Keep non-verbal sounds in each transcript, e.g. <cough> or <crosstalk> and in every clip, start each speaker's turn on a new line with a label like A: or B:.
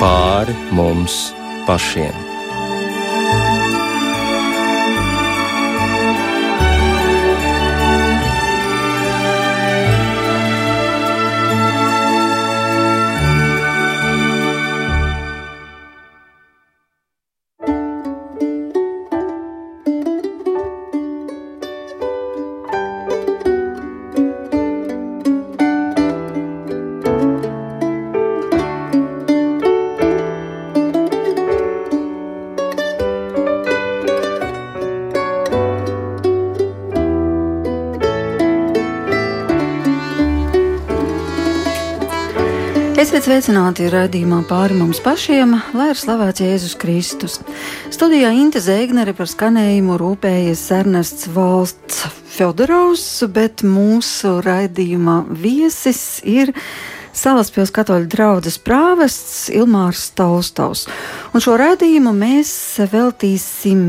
A: pāri mums pašiem.
B: Esiet sveicināti raidījumā pāri mums pašiem, lai ir slavēts Jēzus Kristus. Studijā Inte Zēgnere par skanējumu rūpējies Ernests Valsts Fedorovs, bet mūsu raidījuma viesis ir Salaspils katoļu draudzes prāvests Ilmārs Taustovs. Un šo raidījumu mēs veltīsim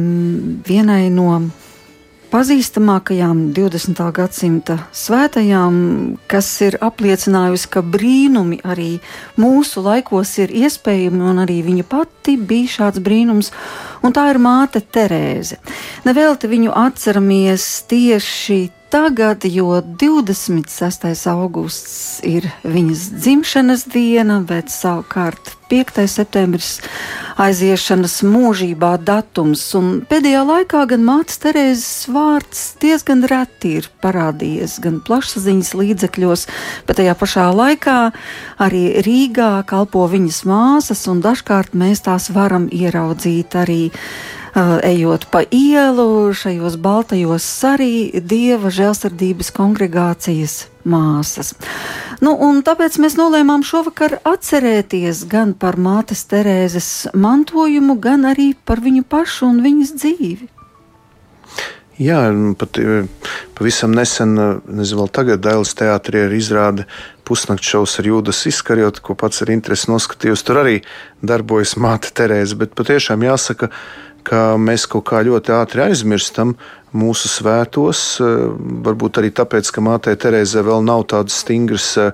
B: vienai no pazīstamākajām 20. gadsimta svētajām, kas ir apliecinājusi, ka brīnumi arī mūsu laikos ir iespējami, un arī viņa pati bija šāds brīnums, un tā ir māte Terēze. Nevelti viņu atceramies tieši tagad, jo 26. augusts ir viņas dzimšanas diena, bet savukārt 5. septembris aiziešanas mūžībā datums. Un pēdējā laikā gan mātes Terēzes vārds diezgan reti ir parādījies gan plašsaziņas līdzekļos, bet tajā pašā laikā arī Rīgā kalpo viņas māsas, un dažkārt mēs tās varam ieraudzīt arī ejot pa ielu, šajos baltajos arī dieva žēlsirdības kongregācijas māsas. Nu, tāpēc mēs nolēmām šovakar atcerēties gan par mātes Terēzes mantojumu, gan arī par viņu pašu un viņas dzīvi.
C: Jā, pat pavisam nesen, nezinu, vēl tagad Dailas teātrī ir izrāde pusnakts šovs ar Jūdas izkarjotu, ko pats ar interesi noskatījos. Tur arī darbojas māte Terēze, bet patiešām jāsaka, ka ka mēs kaut kā ļoti ātri aizmirstam mūsu svētos. Eh, varbūt arī tāpēc, ka mātei Terēzē vēl nav tādas stingras, eh,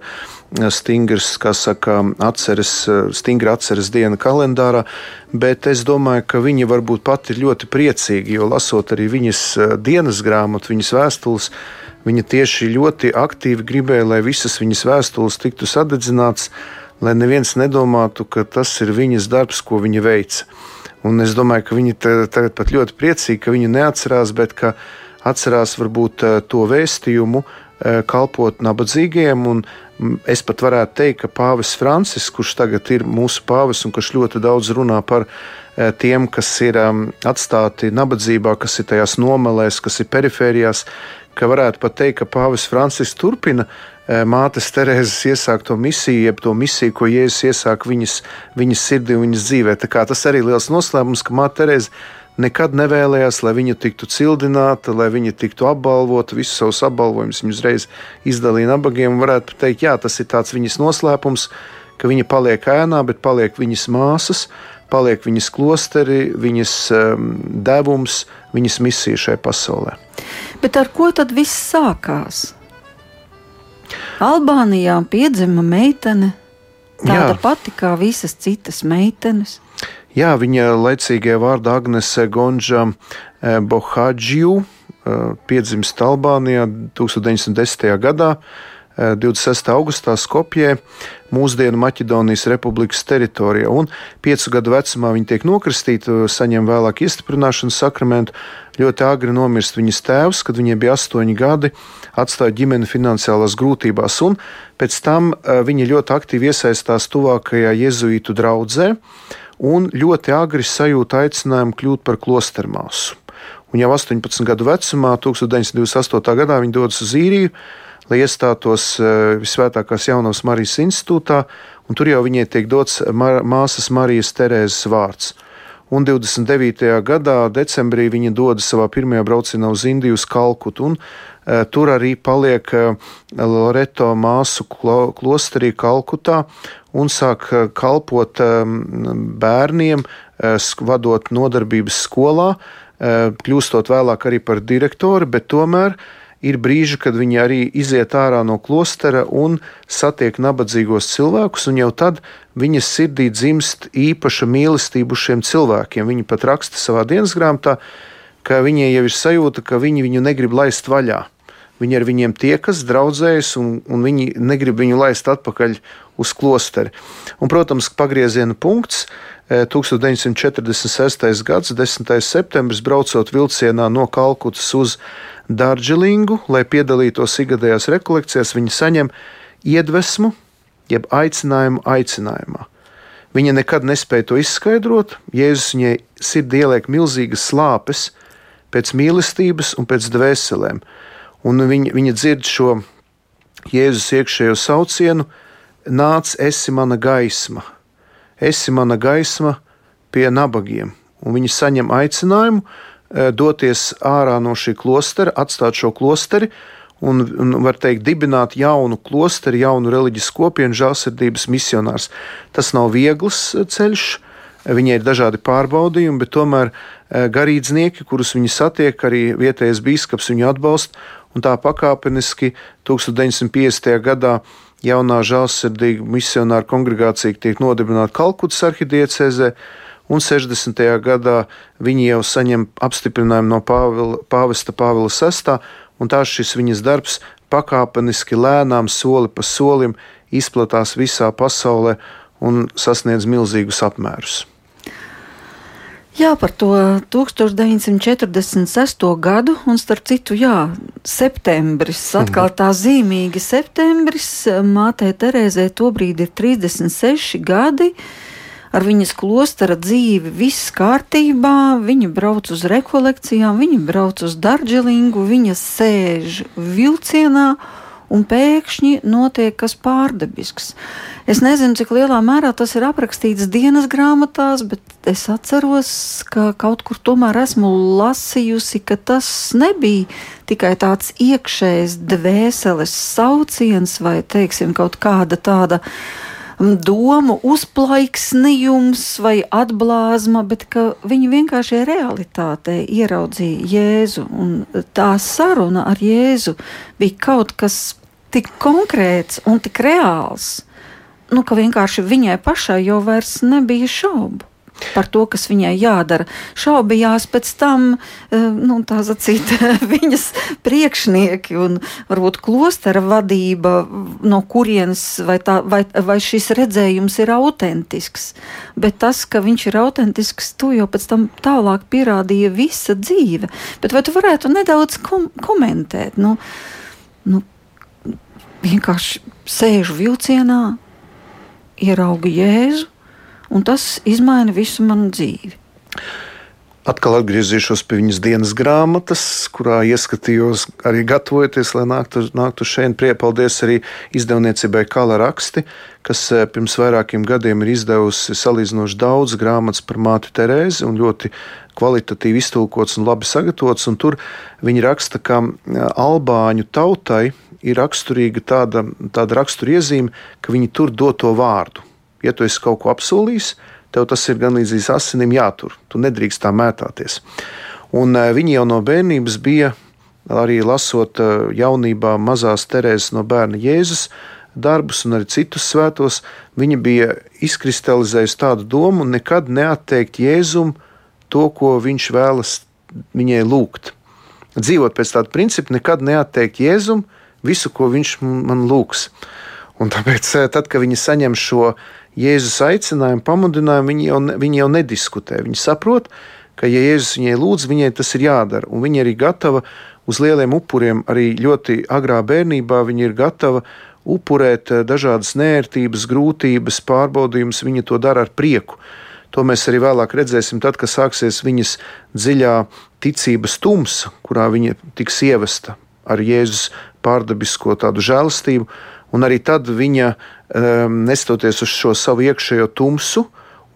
C: stingras kā saka, atceres, eh, stingra atceres diena kalendārā, bet es domāju, ka viņa varbūt pati ir ļoti priecīga, jo lasot arī viņas dienas grāmatu, viņas vēstules, viņa tieši ļoti aktīvi gribēja, lai visas viņas vēstules tiktu sadedzināts, lai neviens nedomātu, ka tas ir viņas darbs, ko viņa veica. Un es domāju, ka viņi tagad pat ļoti priecīgi, ka viņi neatcerās, bet ka atcerās varbūt eh, to vēstījumu, eh, kalpot nabadzīgiem. Es pat varētu teikt, ka Pāvis Francis, kurš tagad ir mūsu pāvis un kurš ļoti daudz runā par eh, tiem, kas ir atstāti nabadzībā, kas ir tajās nomalēs, kas ir perifērijās, ka varētu pat teikt, ka Pāvis Francis turpina Eh, mātes Terēzes iesākto misiju, jeb to misiju, ko Jēzus iesāk viņas, viņas sirdī un viņas dzīvē. Tas arī ir liels noslēpums, ka māte Terēze nekad nevēlējās, lai viņa tiktu cildināta, lai viņa tiktu apbalvota, visus savus apbalvojumus viņa uzreiz izdalīja nabagiem. Varētu teikt, jā, tas ir viņas noslēpums, ka viņa paliek ēnā, bet paliek viņas māsas, paliek viņas klosteri, viņas um, devums, viņas misija šajā pasaulē.
B: Bet ar ko tad viss sākās? Albānijā piedzima meitene, tāda Jā. pati kā visas citas meitenes.
C: Jā, viņa laicīgajā vārdā Agnese Gonža eh, Bohadžiju eh, piedzimst Albānijā 1910. gadā. 26. Eh, augustā Skopjē, mūsdienu Maķedonijas republikas teritorijā. Un piecu gadu vecumā viņa tiek nokristīta, saņem vēlāk iestiprināšanas sakramentu. Ļoti agri nomirst viņas tēvs, kad viņai bija astoņi gadi, atstāja ģimeni finansiālās grūtībās, un pēc tam eh, viņa ļoti aktīvi iesaistās tuvākajā jēzuītu draudzē un ļoti agri sajūta aicinājumu kļūt par klostermāsu. Un jau 18 gadu vecumā, 1928. gadā, viņa dodas uz īriju, lai iestātos eh, Visvētākās jaunās Marijas institūtā, un tur jau viņai tiek dots māsas Marijas Terēzes vārds. Un 29. gadā, decembrī, viņa dodas savā pirmajā braucienā uz Indiju, uz Kalkutu, un uh, tur arī paliek uh, Loreto māsu klo, klosterī Kalkutā un sāk uh, kalpot bērniem, vadot nodarbības skolā, kļūstot vēlāk arī par direktoru, bet tomēr ir brīži, kad viņi arī iziet ārā no klostera un satiek nabadzīgos cilvēkus, un jau tad viņas sirdī dzimst īpaša mīlestība šiem cilvēkiem. Viņi pat raksta savā dienas grāmatā, ka viņiem jau ir sajūta, ka viņi viņu negrib laist vaļā. Viņi ar viņiem tiekas, draudzējas, un, un viņi negrib viņu laist atpakaļ uz klosteri. Un, protams, pagrieziena punkts 1946. gads, 10. septembris, braucot vilcienā no Kalkutas uz Dārdželingu, lai piedalītos ikgadējās rekolekcijās, viņa saņem iedvesmu, jeb aicinājumu aicinājumā. Viņa nekad nespēja to izskaidrot. Jēzus viņai sirdī ieliek milzīgas slāpes pēc mīlestības un pēc dvēselēm. Un viņa, viņa dzird šo Jēzus iekšējo saucienu: Nāc, esi mana gaisma, esi mana gaisma pie nabagiem. Un viņi saņem aicinājumu Eh, doties ārā no šī klostera, atstāt šo klosteri un, un var teikt, dibināt jaunu klosteri, jaunu reliģisku kopienu, žēlsirdības misionārs. Tas nav viegls eh, ceļš. Viņai ir dažādi pārbaudījumi, bet tomēr eh, garīdznieki, kurus viņi satiek, arī vietējais biskups viņu atbalsta. Un tā pakāpeniski 1950. gadā jaunā žēlsirdīga misionāra kongregācija tiek nodibināta Kalkutas arhidiecēzē un 60. gadā viņi jau saņem apstiprinājumu no Pāvila, Pāvesta Pāvila VI, un tā šis viņas darbs pakāpeniski lēnām, soli pa solim izplatās visā pasaulē un sasniedz milzīgus apmērus.
B: Jā, par to 1946. gadu, un starp citu, jā, septembris, atkal tā zīmīgi septembris, mātei Terēzē tobrīd ir 36 gadi. Uh, ar viņas klostera dzīvi viss kārtībā, viņa brauc uz rekolekcijām, viņa brauc uz Dārģelingu, viņa sēž vilcienā. Un pēkšņi notiek kas pārdabisks. Es nezinu, cik lielā mērā tas ir aprakstīts dienas grāmatās, bet es atceros, ka kaut kur tomēr esmu lasījusi, ka tas nebija tikai tāds iekšējs dvēseles sauciens vai, teiksim, kaut kāda tāda uh, domu uzplaiksnījums vai atblāzma, bet ka viņi vienkārši realitātē ieraudzīja Jēzu. Un tā saruna ar Jēzu bija kaut kas tik konkrēts un tik reāls, nu, ka vienkārši viņai pašai jau vairs nebija šaubu par to, kas viņai jādara. Šaubījās pēc tam, eh, nu, tā zacīt, <laughs> viņas priekšnieki un varbūt klostera vadība, no kurienes vai, tā, vai, vai šis redzējums ir autentisks. Bet tas, ka viņš ir autentisks, to jau pēc tam tālāk pierādīja visa dzīve. Bet vai tu varētu nedaudz kom komentēt? Nu, nu, vienkārši sēžu vilcienā, ieraugu Jēzu un tas izmaina visu manu dzīvi.
C: Atkal atgriezīšos pie viņas dienas grāmatas, kurā ieskatījos arī gatavojoties, lai nāktu, nāktu šeit. Priepaldies arī izdevniecībai Kala raksti, kas eh, pirms vairākiem gadiem ir izdevusi salīdzinoši daudz grāmatas par māti Terēzi un ļoti kvalitatīvi iztulkots un labi sagatavots. Un tur viņi raksta, ka eh, Albāņu tautai ir raksturīga tāda, tāda raksturiezīme, ka viņi tur doto vārdu ja tu esi kaut ko apsolījis, tev tas ir gan līdz asinīm jātur. Tu nedrīkst tā mētāties. Un eh, viņi jau no bērnības bija arī lasot eh, jaunībā mazās Terēzes no bērna Jēzus darbus un arī citus svētos, viņa bija izkristalizējusi tādu domu nekad neatteikt Jēzum to, ko viņš vēlas viņai lūgt. Dzīvot pēc tāda principa, nekad neatteikt Jēzum visu, ko viņš man lūgs. Un tāpēc, eh, tad, kad viņi saņem šo Jēzus aicinājumu, pamudinājumu, viņi jau, viņi jau nediskutē. Viņi saprot, ka, ja Jēzus viņai lūdz, viņai tas ir jādara. Un viņa arī gatava uz lieliem upuriem, arī ļoti agrā bērnībā, viņa ir gatava upurēt eh, dažādas nērtības, grūtības, pārbaudījumus. Viņa to dara ar prieku. To mēs arī vēlāk redzēsim, tad, kad sāksies viņas dziļā ticības tumsa, kurā viņa tiks ievesta ar Jēzus pārdabisko tādu žēlastību. Un arī tad viņa nestoties uz šo savu iekšējo tumsu,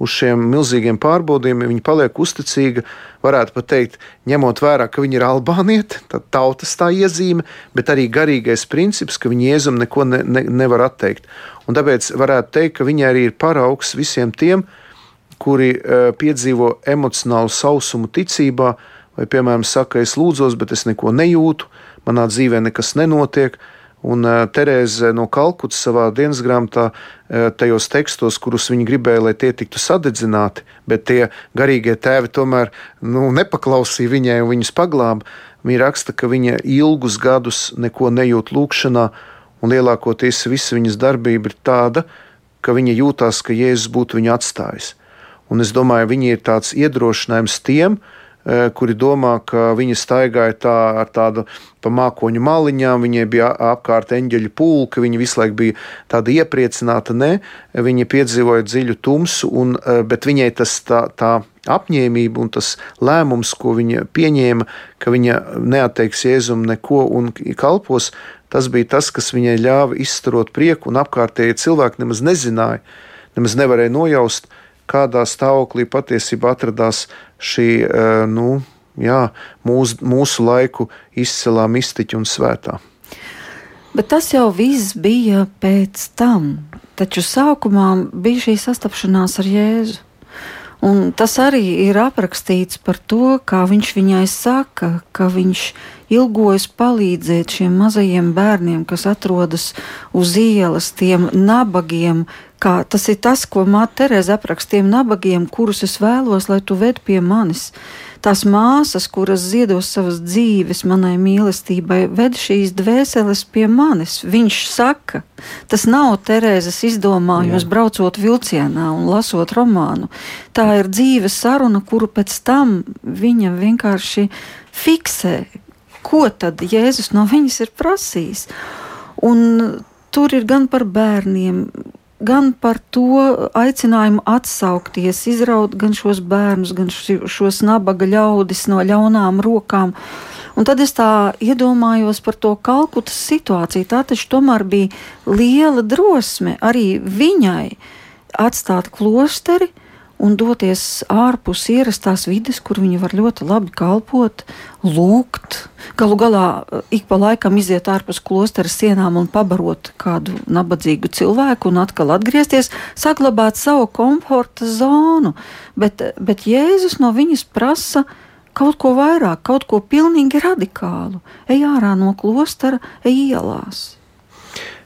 C: uz šiem milzīgiem pārbaudījumiem, viņa paliek uzticīga. Varētu pat teikt, ņemot vērā, ka viņa ir albāniete, tad tautas tā iezīme, bet arī garīgais princips, ka viņa jēzum neko ne, ne, nevar atteikt. Un tāpēc varētu teikt, ka viņa arī ir paraugs visiem tiem, kuri uh, piedzīvo emocionālu sausumu ticībā, vai, piemēram, saka, es lūdzos, bet es neko nejūtu, manā dzīvē nekas nenotiek. Un uh, Terēze no Kalkutas savā dienas grāmatā, uh, tajos tekstos, kurus viņa gribēja, lai tie tiktu sadedzināti, bet tie garīgie tēvi tomēr nu, nepaklausīja viņai un viņus paglāba. Viņa raksta, ka viņa ilgus gadus neko nejūt lūkšanā, un lielākoties visa viņas darbība ir tāda, ka viņa jūtās, ka Jēzus būtu viņu atstājis. Un es domāju, viņi ir tāds iedrošinājums tiem, Eh, kuri domā, ka viņa staigāja tā ar tādu pa mākoņu maliņām, viņai bija apkārt eņģeļu pulka, viņa visu laiku bija tāda iepriecināta. Nē, viņa piedzīvoja dziļu tumsu, un, eh, bet viņai tas tā, tā apņēmība un tas lēmums, ko viņa pieņēma, ka viņa neatteiks Jēzum neko un kalpos, tas bija tas, kas viņai ļāva izstarot prieku, un apkārtējie cilvēki nemaz nezināja, nemaz nevarēja nojaust, kādā stāvoklī patiesībā atradās šī eh, nu, jā, mūs, mūsu laiku izcelā mistiķa un svētā.
B: Bet tas jau viss bija pēc tam. Taču sākumā bija šī sastapšanās ar Jēzu. Un tas arī ir aprakstīts par to, kā viņš viņai saka, ka viņš ilgojas palīdzēt šiem mazajiem bērniem, kas atrodas uz ielas, tiem nabagiem, kā tas ir tas, ko Māte Terēza apraksta tiem nabagiem, kurus es vēlos, lai tu ved pie manis. Tās māsas, kuras ziedos savas dzīves manai mīlestībai, ved šīs dvēseles pie manis. Viņš saka, tas nav Terēzes izdomājums, Jā. braucot vilcienā un lasot romānu. Tā ir dzīves saruna, kuru pēc tam viņa vienkārši fiksē, ko tad Jēzus no viņas ir prasījis. Un tur ir gan par bērniem, gan par to aicinājumu atsaukties, izraut gan šos bērnus, gan šos nabaga ļaudis no ļaunām rokām. Un tad es tā iedomājos par to kalkutas situāciju. Tā taču tomēr bija liela drosme arī viņai atstāt klosteri un doties ārpus ierastās vides, kur viņi var ļoti labi kalpot, lūgt. Galu galā eh, ik pa laikam iziet ārpus klostera sienām un pabarot kādu nabadzīgu cilvēku un atkal atgriezties, saglabāt savu komforta zonu. Bet, bet Jēzus no viņas prasa kaut ko vairāk, kaut ko pilnīgi radikālu. Ej ārā no klostera, ej ielās.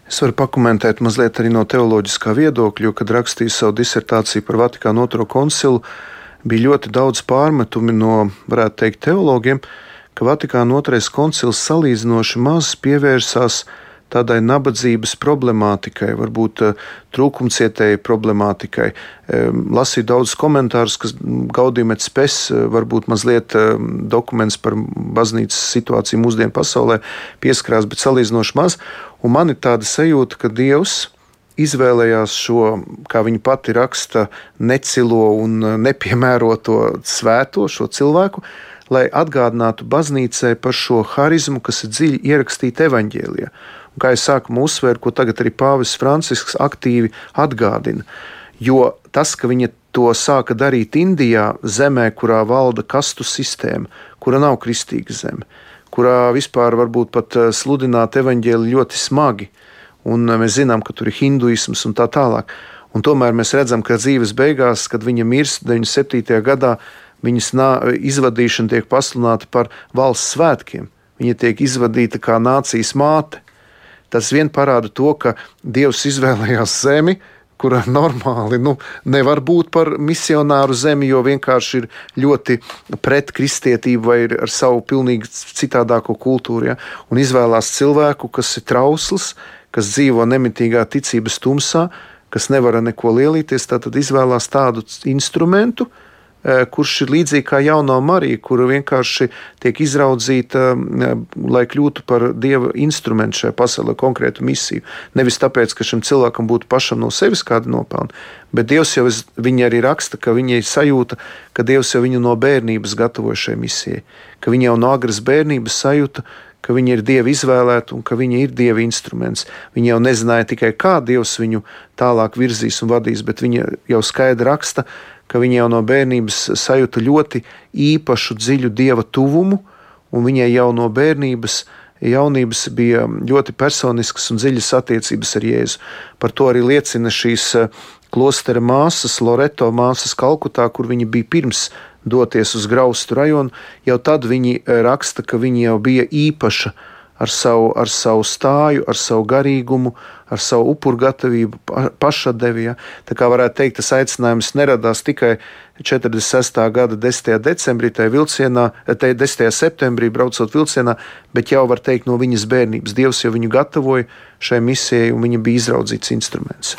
C: Es varu pakomentēt mazliet arī no teoloģiskā viedokļa, jo, kad rakstīju savu disertāciju par Vatikānu otro koncilu, bija ļoti daudz pārmetumi no, varētu teikt, teologiem, ka Vatikāna otrais koncils salīdzinoši maz pievērsās tādai nabadzības problemātikai, varbūt eh, trūkumcietēji problemātikai. Lasīju daudzus komentārus, kas gaudījumets spēs, eh, varbūt mazliet dokuments par baznīcas situāciju mūsdienu pasaulē pieskarās, bet salīdzinoši maz. Un man ir tāda sajūta, ka Dievs izvēlējās šo, kā viņa pati raksta, necilo un nepiemēroto svēto, šo cilvēku, lai atgādinātu baznīcai par šo harizmu, kas ir dziļi ierakstīta evaņģēlijā. Kā jau sākumā uzsvēru, ko tagad arī Pāvis Francisks aktīvi atgādina. Jo tas, ka viņa to sāka darīt Indijā, zemē, kurā valda kastu sistēma, kura nav kristīga zeme, kurā vispār varbūt pat eh, sludināt evaņģēli ļoti smagi, un eh, mēs zinām, ka tur ir hinduisms un tā tālāk. Un tomēr mēs redzam, ka dzīves beigās, kad viņa mirst 97. gadā, viņas izvadīšana tiek pasludināta par valsts svētkiem. Viņa tiek izvadīta kā nācijas māte. Tas vien parāda to, ka Dievs izvēlējās zemi, kura normāli nu, nevar būt par misionāru zemi, jo vienkārši ir ļoti pret kristietību vai ar savu pilnīgi citādāko kultūru. Ja? Un izvēlās cilvēku, kas ir trausls, kas dzīvo nemitīgā ticības tumsā, kas nevar neko lielīties, tad izvēlās tādu instrumentu, Eh, kurš ir līdzīgi kā jaunā Marija, kura vienkārši tiek izraudzīta, eh, lai kļūtu par dieva instrumentu šajā pasaulē, konkrētu misiju. Nevis tāpēc, ka šim cilvēkam būtu pašam no sevis kāda nopelna, bet Dievs jau viņa arī raksta, ka viņai sajūta, ka Dievs jau viņu no bērnības gatavoja šai misijai, ka viņa jau no agras bērnības sajūta, ka viņa ir dieva izvēlēta un ka viņa ir dieva instruments. Viņa jau nezināja tikai, kā Dievs viņu tālāk virzīs un vadīs, bet viņa jau skaidri raksta, ka viņa jau no bērnības sajūta ļoti īpašu, dziļu dieva tuvumu, un viņai jau no bērnības jaunības bija ļoti personiskas un dziļas attiecības ar Jēzu. Par to arī liecina šīs eh, klostera māsas, Loreto māsas Kalkutā, kur viņa bija pirms doties uz Graustu rajonu. Jau tad viņi eh, raksta, ka viņa jau bija īpaša ar savu, ar savu stāju, ar savu garīgumu, ar savu upuru gatavību, pašadevi. Ja? Tā kā varētu teikt, tas aicinājums neradās tikai 46. gada 10. decembrī, tajā vilcienā, tajā 10. septembrī braucot vilcienā, bet jau var teikt no viņas bērnības. Dievs jau viņu gatavoja šai misijai, un viņa bija izraudzīts instruments.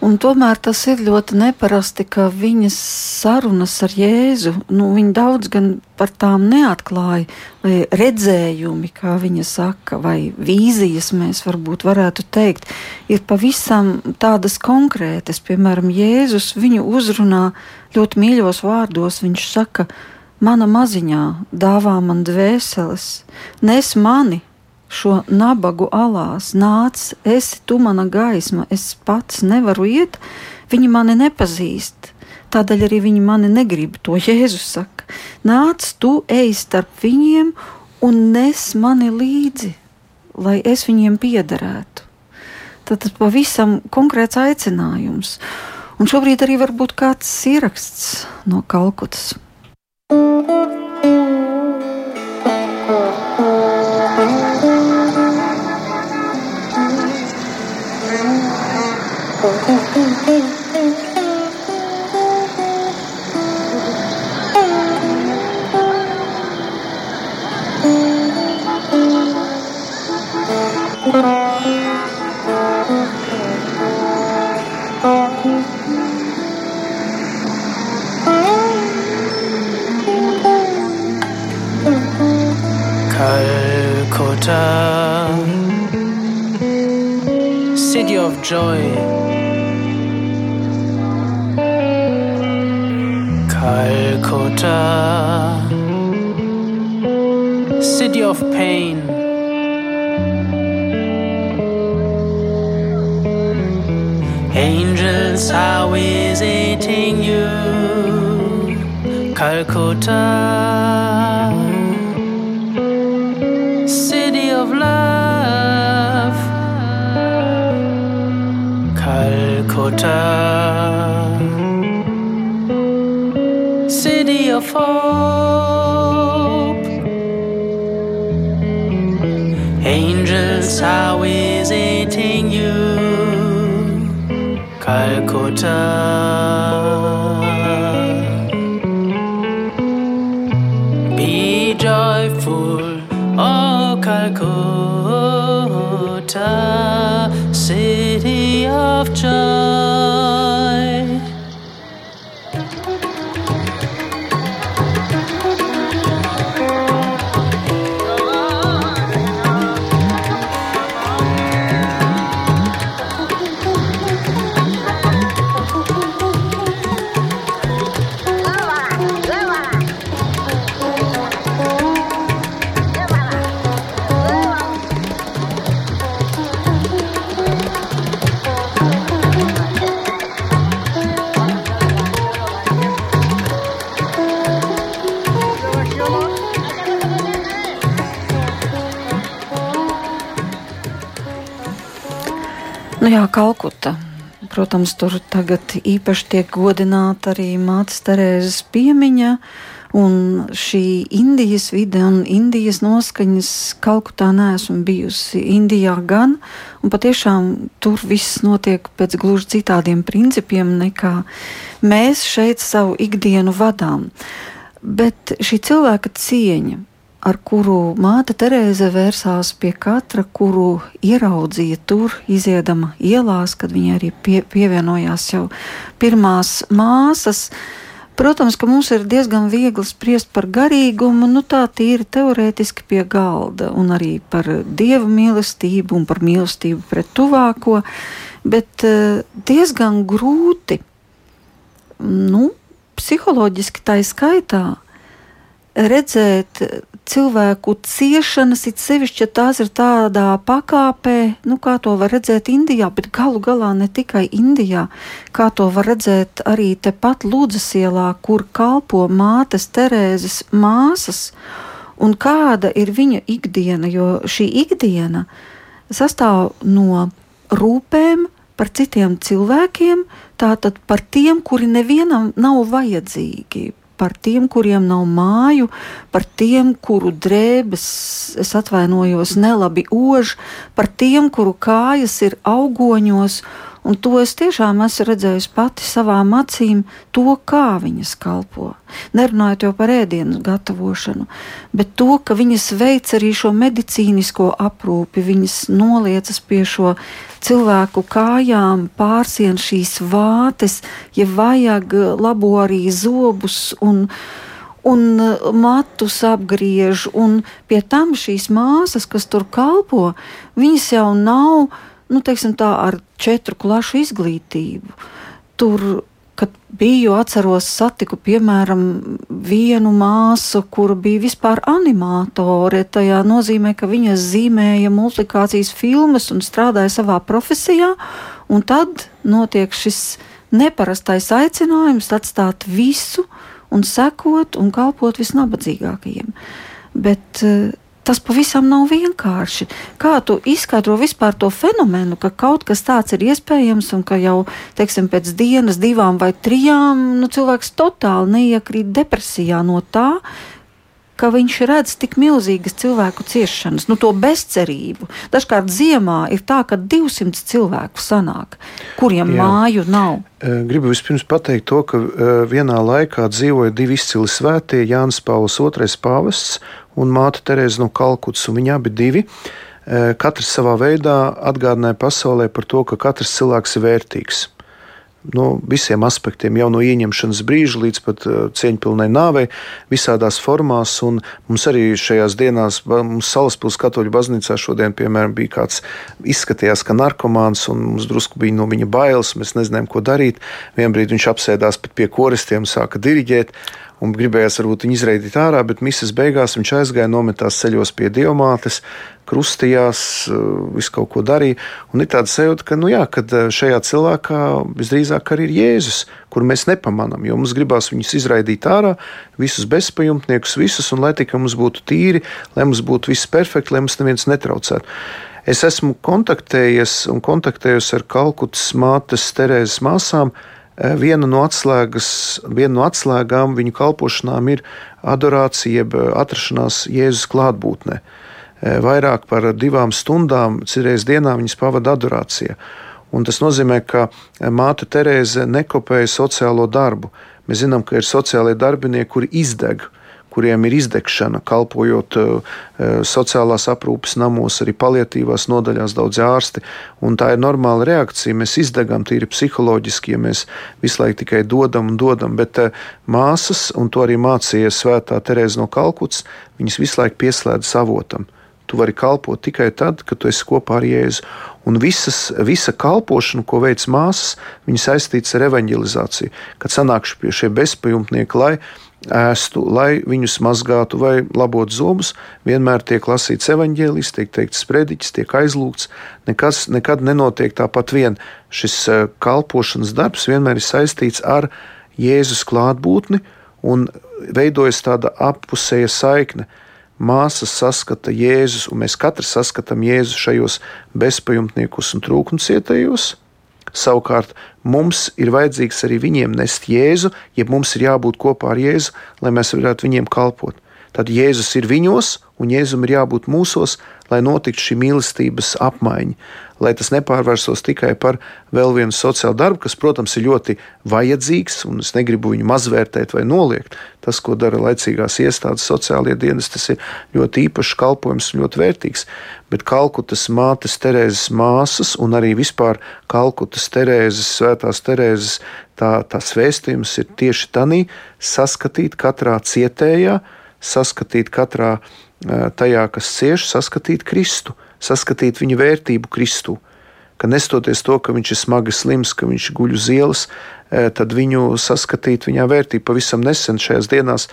B: Un tomēr tas ir ļoti neparasti, ka viņas sarunas ar Jēzu, nu, viņa daudz gan par tām neatklāja, vai redzējumi, kā viņa saka, vai vīzijas mēs varbūt varētu teikt, ir pavisam tādas konkrētas. Piemēram, Jēzus viņu uzrunā ļoti mīļos vārdos. Viņš saka, mana maziņā dāvā man dvēseles, nes mani šo nabagu alās, nāc, esi tu mana gaisma, es pats nevaru iet, viņi mani nepazīst. Tādēļ arī viņi mani negrib, to Jēzus saka. Nāc, tu ej starp viņiem un nes mani līdzi, lai es viņiem piederētu. Tad pavisam konkrēts aicinājums. Un šobrīd arī var būt kāds ieraksts no Kalkutas. Thank you.
D: 갈고자 city of joy. Calcutta, city of pain. Angels are visiting you, Calcutta. City of hope. Angels are visiting you, Calcutta. Be joyful, oh Calcutta, city of joy.
B: Jā, Kalkuta. Protams, tur tagad īpaši tiek godināta arī Mātes Terēzes piemiņa. Un šī Indijas vide un Indijas noskaņas Kalkutā neesmu bijusi. Indijā gan, un patiešām tur viss notiek pēc gluži citādiem principiem nekā mēs šeit savu ikdienu vadām. Bet šī cilvēka cieņa, ar kuru māte Terēze vērsās pie katra, kuru ieraudzīja tur, iziedama ielās, kad viņa arī pie, pievienojās jau pirmās māsas. Protams, ka mums ir diezgan viegli spriest par garīgumu, nu tā tīri teorētiski pie galda, un arī par dieva mīlestību un par mīlestību pret tuvāko, bet eh, diezgan grūti, nu, psiholoģiski tā izskaitā, redzēt cilvēku ciešanas, it sevišķi, ja tās ir tādā pakāpē, nu, kā to var redzēt Indijā, bet galu galā ne tikai Indijā, kā to var redzēt arī tepat Lūdzes ielā, kur kalpo mātes Terēzes māsas, un kāda ir viņa ikdiena, jo šī ikdiena sastāv no rūpēm par citiem cilvēkiem, tātad par tiem, kuri nevienam nav vajadzīgi, par tiem, kuriem nav māju, par tiem, kuru drēbes, es atvainojos, nelabi ož, par tiem, kuru kājas ir augoņos Un to es tiešām esmu redzējis pati savām acīm, to, kā viņas kalpo. Nerunājot jau par ēdienu gatavošanu, bet to, ka viņas veic arī šo medicīnisko aprūpi, viņas noliecas pie šo cilvēku kājām, pārsien šīs vātes, ja vajag labo arī zobus un, un matus apgriež, un pie tam šīs māsas, kas tur kalpo, viņas jau nav nu, teiksim, tā, ar četru klašu izglītību. Tur, kad biju, atceros, satiku piemēram vienu māsu, kura bija vispār animatore. Tajā nozīmē, ka viņa zīmēja multiplikācijas filmas un strādāja savā profesijā, un tad notiek šis neparastais aicinājums atstāt visu un sekot un kalpot visnabadzīgākajiem. Bet uh, tas pavisam nav vienkārši. Kā tu izskaidro vispār to fenomenu, ka kaut kas tāds ir iespējams un ka jau, teiksim, pēc dienas, divām vai trijām, nu, cilvēks totāli neiekrīt depresijā no tā, ka viņš redz tik milzīgas cilvēku ciešanas, nu, to bezcerību. Dažkārt ziemā ir tā, ka 200 cilvēku sanāk, kuriem Jā. māju nav.
C: Gribu vispirms pateikt to, ka vienā laikā dzīvoja divi izcili svētie, Jānis Pauls II pāvests un māte Terēza no Kalkutas, un viņi abi divi. Eh, katrs savā veidā atgādināja pasaulē par to, ka katrs cilvēks ir vērtīgs. No visiem aspektiem, jau no ieņemšanas brīža līdz pat uh, cieņpilnai nāvei, visādās formās. Un mums arī šajās dienās, mums Salaspils katoļu baznīcā šodien, piemēram, bija kāds izskatījās, ka narkomāns, un mums drusku bija no viņa bailes, mēs nezinājām, ko darīt. Vienbrīd viņš apsēdās pat pie koristiem, sāka diriģēt un gribējās varbūt viņu izraidīt ārā, bet misijas beigās viņš aizgāja, nometās ceļos pie diamātes, krustījās, eh, visu kaut ko darīja. Un ir tāda sajūta, ka, nu jā, kad eh, šajā cilvēkā visdrīzāk arī ir Jēzus, kuru mēs nepamanām, jo mums gribās viņus izraidīt ārā, visus bezpajumtniekus, visus, un lai tikai mums būtu tīri, lai mums būtu viss perfekti, lai mums neviens netraucētu. Es esmu kontaktējies un kontaktējies ar Kalkutas mātes Terēzes māsām, viena no, atslēgas, viena no atslēgām viņu kalpošanām ir adorācija, jeb eh, atrašanās Jēzus klātbūtnē. Eh, vairāk par divām stundām, citreiz dienā viņas pavada adorācijā. Un tas nozīmē, ka māte Terēze nekopēja sociālo darbu. Mēs zinām, ka ir sociālie darbinieki, kuri izdeg kuriem ir izdegšana, kalpojot uh, sociālās aprūpes namos, arī paliatīvās nodaļās, daudz ārsti. Tā ir normāla reakcija. Mēs izdegam tīri psiholoģiski, ja mēs visu laiku tikai dodam un dodam. Bet uh, māsas, un to arī mācījies Svētā Terēza no Kalkutas, viņas visu laiku pieslēdz avotam. Tu vari kalpot tikai tad, kad tu esi kopā ar Jēzu. Un visas, visa kalpošana, ko veic māsas, viņas saistītas ar evanģelizāciju. Kad sanākšu pie šie bezpajumtnieki, lai ēstu, lai viņus mazgātu vai labotu zobus, vienmēr tiek lasīts evaņģēlis, tiek teikts sprediķis, tiek aizlūgts. Nekas, nekad nenotiek tāpat vien. Šis kalpošanas darbs vienmēr ir saistīts ar Jēzus klātbūtni un veidojas tāda appusēja saikne. Māsas saskata Jēzus, un mēs katrs saskatām Jēzu šajos bezpajumtniekus un trūkumcietējos. Savukārt mums ir vajadzīgs arī viņiem nest Jēzu, ja mums ir jābūt kopā ar Jēzu, lai mēs varētu viņiem kalpot. Tad Jēzus ir viņos, un Jēzum ir jābūt mūsos, lai notiktu šī mīlestības apmaiņa, lai tas nepārvērsos tikai par vēl vienu sociālu darbu, kas, protams, ir ļoti vajadzīgs, un es negribu viņu mazvērtēt vai noliegt. Tas, ko dara laicīgās iestādes, sociālie dienas, tas ir ļoti īpašs kalpojums un ļoti vērtīgs. Bet Kalkutas mātes Terēzes māsas un arī vispār Kalkutas Terēzes, Svētās Terēzes, tā, tās vēstījums ir tieši tanī saskatīt katrā cietējā, saskatīt katrā tajā, kas cieš, saskatīt Kristu, saskatīt viņa vērtību Kristu. Ka nestoties to, ka viņš ir smagi slims, ka viņš guļ uz ielas, tad viņu saskatīt viņā vērtību. Pavisam nesen šajās dienās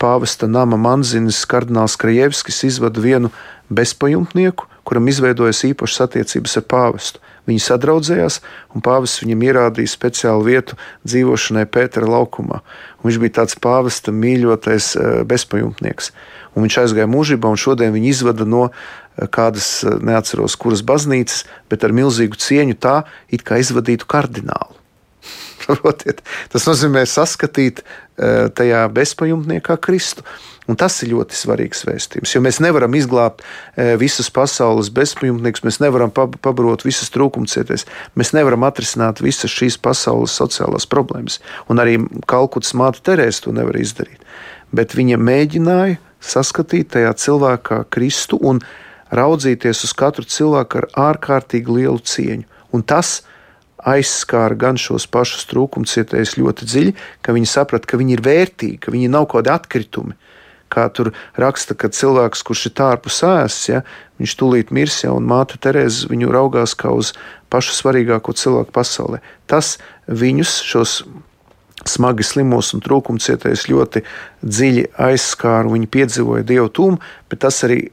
C: pāvesta nama manzinis kardināls Krajevskis izvada vienu bezpajumtnieku, kuram izveidojas īpašas attiecības ar pāvestu. Viņi sadraudzējās, un pāvests viņam ierādīja speciālu vietu dzīvošanai Pētera laukumā. Un viņš bija tāds pāvesta mīļotais bezpajumtnieks. Un viņš aizgāja mūžībā, un šodien viņu izvada no eh, kādas, eh, neatceros, kuras baznīcas, bet ar milzīgu cieņu tā, it kā izvadītu kardinālu. <laughs> Saprotiet? Tas nozīmē saskatīt uh, tajā bezpajumtniekā Kristu. Un tas ir ļoti svarīgs vēstījums, jo mēs nevaram izglābt visus pasaules bezpajumtniekus, mēs nevaram pabarot visas trūkumcieties, mēs nevaram atrisināt visas šīs pasaules sociālās problēmas. Un arī Kalkutas māte Terēza to nevar izdarīt. Bet viņa mēģināja saskatīt tajā cilvēkā Kristu un raudzīties uz katru cilvēku ar ārkārtīgi lielu cieņu. Un tas aizskāra gan šos pašus trūkumcietējus ļoti dziļi, ka viņi saprata, ka viņi ir vērtīgi, ka viņi nav kaut kādi atkritumi. Kā tur raksta, ka cilvēks, kurš ir ārpus ēsts, ja, viņš tūlīt mirs, ja, un māte Terēza viņu raugās kā uz pašu svarīgāko cilvēku pasaulē. Tas viņus, šos smagi slimos un trūkumcietējus, ļoti dziļi aizskāra. Viņi piedzīvoja dievu tūmu, bet tas arī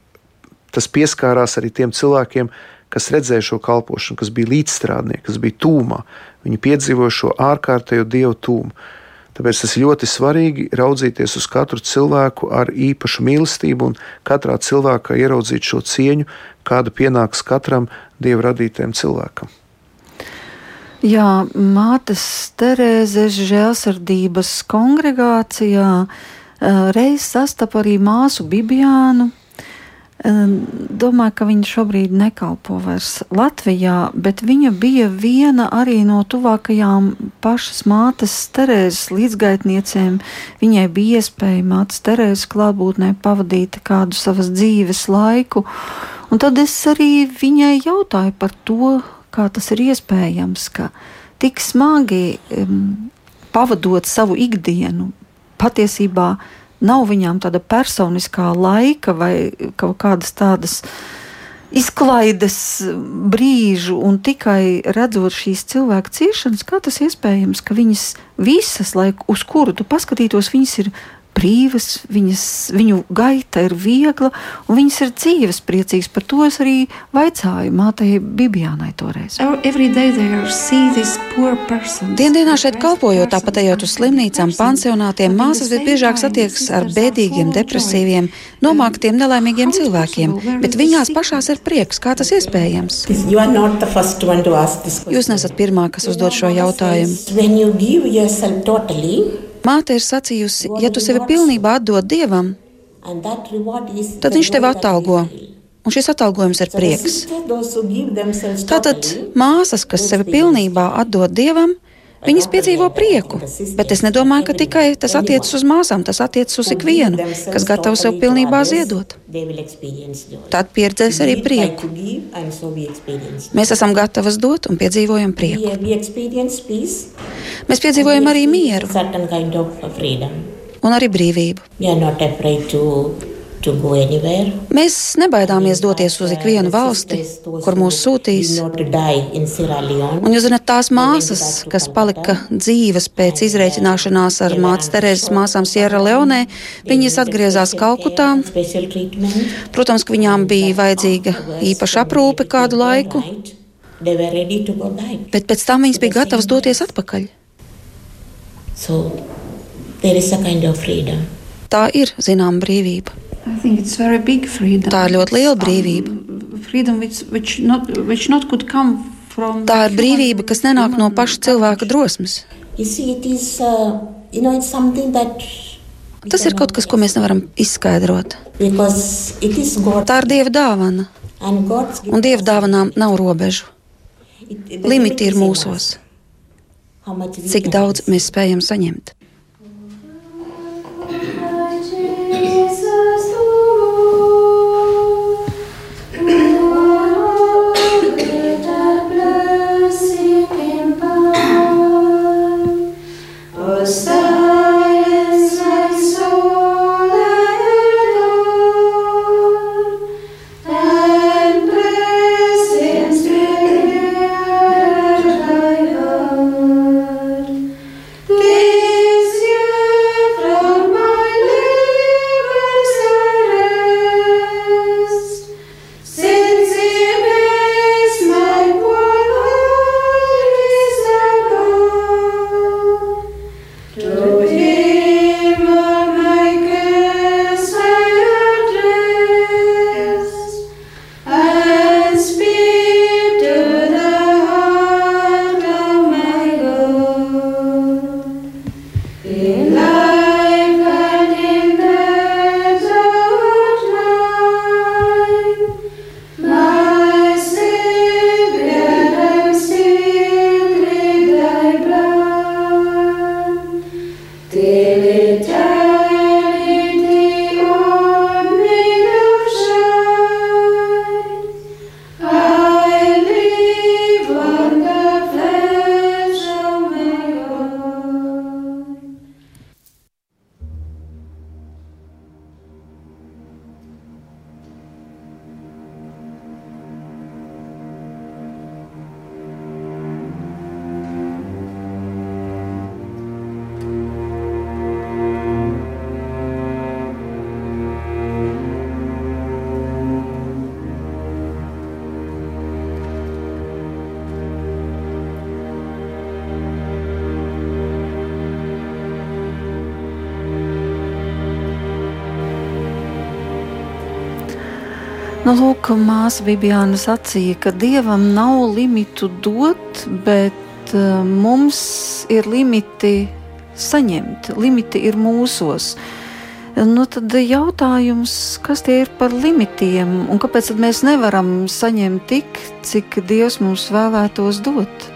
C: tas pieskārās arī tiem cilvēkiem, kas redzēja šo kalpošanu, kas bija līdzstrādnieki, kas bija tūmā. Viņi piedzīvoja šo ārkārtējo dievu tūmu. Tāpēc tas ir ļoti svarīgi raudzīties uz katru cilvēku ar īpašu mīlestību un katrā cilvēkā ieraudzīt šo cieņu, kāda pienāks katram dieva radītajam cilvēkam.
B: Jā, Mātes Terēzes žēlsirdības kongregācijā eh, reiz sastapu arī māsu Bibiānu, Domāju, ka viņa šobrīd nekalpo vairs Latvijā, bet viņa bija viena arī no tuvākajām pašas mātes Terēzes līdzgaitniecēm. Viņai bija iespēja mātes Terēzes klātbūtnē pavadīt kādu savas dzīves laiku, un tad es arī viņai jautāju par to, kā tas ir iespējams, ka tik smagi um, pavadot savu ikdienu patiesībā nav viņām tāda personiskā laika vai kaut kādas tādas izklaides brīžu, un tikai redzot šīs cilvēku ciešanas, kā tas iespējams, ka viņas visas, lai uz kuru tu paskatītos, viņas ir brīvas, viņas, viņu gaita ir viegla un viņas ir dzīves priecīgas. Par to es arī vaicāju mātei Bibijānai toreiz.
E: Diendienā šeit kalpojot, tāpat ejot uz slimnīcām, pansionātiem, māsas visbiežāk satiekas ar bēdīgiem, depresīviem, nomāktiem, nelaimīgiem cilvēkiem, bet viņās pašās ir prieks. Kā tas iespējams? Jūs nesat pirmā, kas uzdod šo jautājumu. Māte ir sacījusi, ja tu sevi pilnībā atdod dievam, tad viņš tevi atalgo. Un šis atalgojums ir prieks. Tātad māsas, kas sevi pilnībā atdod dievam, Viņas piedzīvo prieku, bet es nedomāju, ka tikai tas attiecas uz māsām, tas attiecas uz ikvienu, kas gatavs sev pilnībā ziedot. Tad pieredzēs arī prieku. Mēs esam gatavas dot un piedzīvojam prieku. Mēs piedzīvojam arī mieru un arī brīvību. Mēs nebaidāmies doties uz ikvienu valsti, kur mūs sūtīs. Un jūs zināt, tās māsas, kas palika dzīves pēc izreikināšanās ar mātes Terēzes māsām Sierra Leonē, viņas atgriezās Kalkutā. Protams, ka viņām bija vajadzīga īpaša aprūpe kādu laiku, bet pēc tam viņas bija gatavas doties atpakaļ. So, kind of Tā ir zināma brīvība. Tā ir ļoti liela brīvība. Tā ir brīvība, kas nenāk no paša cilvēka drosmes. Tas ir kaut kas, ko mēs nevaram izskaidrot. Tā ir Dieva dāvana. Un Dieva dāvanām nav robežu. Limiti ir mūsos. Cik daudz mēs spējam saņemt?
B: Nu, lūk, māsa Bibiāna sacīja, ka dievam nav limitu dot, bet uh, mums ir limiti saņemt, limiti ir mūsos. Nu, tad jautājums, kas tie ir par limitiem un kāpēc mēs nevaram saņemt tik, cik Dievs mums vēlētos dot?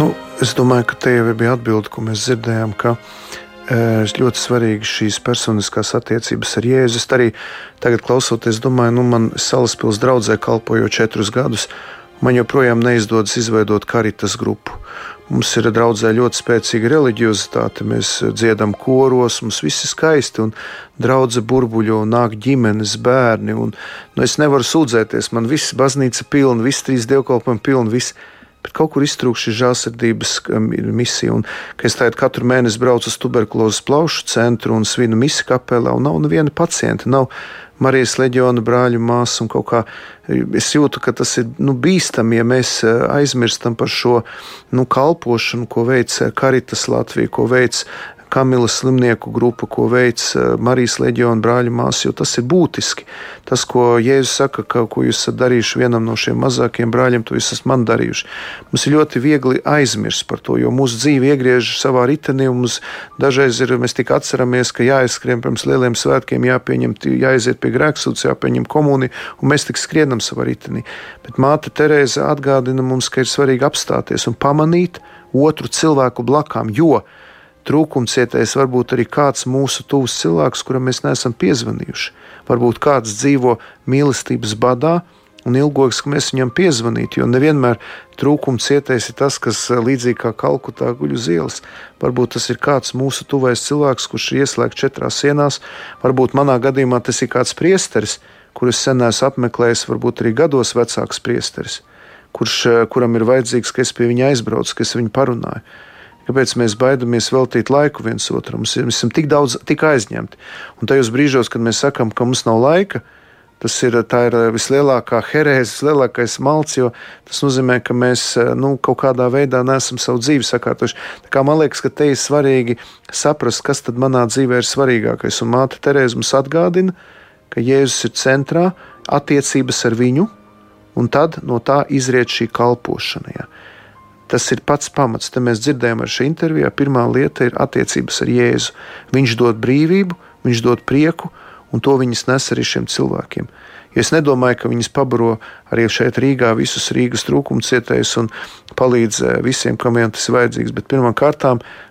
C: Nu, es domāju, ka jau bija atbilde, ko mēs dzirdējām, ka ļoti svarīgi šīs personiskās attiecības ar Jēzu. Es arī tagad klausoties, domāju, nu, man Salaspils draudzē kalpojot četrus gadus, man joprojām neizdodas izveidot karitas grupu. Mums ir draudzē ļoti spēcīga reliģiozitāte. Mēs dziedam koros, mums viss ir skaisti, un draudzē burbuļo, nāk ģimenes, bērni. Un, nu, es nevaru sūdzēties, man viss baznīca pilna, viss trīs dievkalpojumi pilni. Viss. Bet kaut kur iztrūkst šī žēlsirdības misija. Un, es tagad katru mēnesi braucu uz tuberkulozes plaušu centru un svinu misiju kapelā, un nav neviena pacienta. Nav Marijas leģiona brāļu māsu un kā. Es jūtu, ka tas ir nu, bīstami, ja mēs uh, aizmirstam par šo nu, kalpošanu, ko veic Karitas Latvija, ko veic Kamilas slimnieku grupa, ko veic eh, Marijas leģiona brāļa māsa, jo tas ir būtiski. Tas, ko Jēzus saka, ka ko jūs esat darījuši vienam no šiem mazākiem brāļiem, to jūs esat man darījuši. Mums ir ļoti viegli aizmirst par to, jo mūsu dzīve iegriežas savā ritenī, un mums dažreiz ir, mēs tik atceramies, ka jāizskrien pirms lieliem svētkiem, jāpieņem, jāiziet pie grēksūdzes, jāpieņem komunija, un mēs tik skrienam savā ritenī. Bet māte Terēza atgādina mums, ka ir svarīgi apstāties un pamanīt otru cilvēku blakām, jo trūkumcietējs var būt arī kāds mūsu tuvs cilvēks, kuram mēs neesam piezvanījuši. Varbūt kāds dzīvo mīlestības badā un ilgojas, ka mēs viņam piezvanītu, jo nevienmēr trūkumcietējs ir tas, kas eh, līdzīgi kā kalkutā guļ uz ielas. Varbūt tas ir kāds mūsu tuvais cilvēks, kurš ir ieslēgts četrās sienās, varbūt manā gadījumā tas ir kāds priesteris, kurus sen esmu apmeklējis, varbūt arī gados vecāks priesteris, kurš, eh, kuram ir vajadzīgs, ka es pie viņa aizbraucu, ka es viņu parunāju. Kāpēc mēs baidamies veltīt laiku viens otram? Mēs esam tik daudz, tik aizņemti. Un tajos brīžos, kad mēs sakām, ka mums nav laika, tas ir, ir vislielākā herēze, vislielākais malts, jo tas nozīmē, ka mēs nu, kaut kādā veidā nesam savu dzīvi sakārtojuši. Man liekas, ka te ir svarīgi saprast, kas tad manā dzīvē ir svarīgākais. Un māte Terēza mums atgādina, ka Jēzus ir centrā, attiecības ar viņu, un tad no tā izriet šī kalpošana. Ja. Tas ir pats pamats. Te mēs dzirdējām ar šī intervijā. Pirmā lieta ir attiecības ar Jēzu. Viņš dod brīvību, viņš dod prieku, un to viņas nes arī šiem cilvēkiem. Jo es nedomāju, ka viņas pabaro arī šeit Rīgā visus Rīgas trūkumu cietējus un palīdz eh, visiem, kam vien tas ir vajadzīgs. Bet pirmkārt,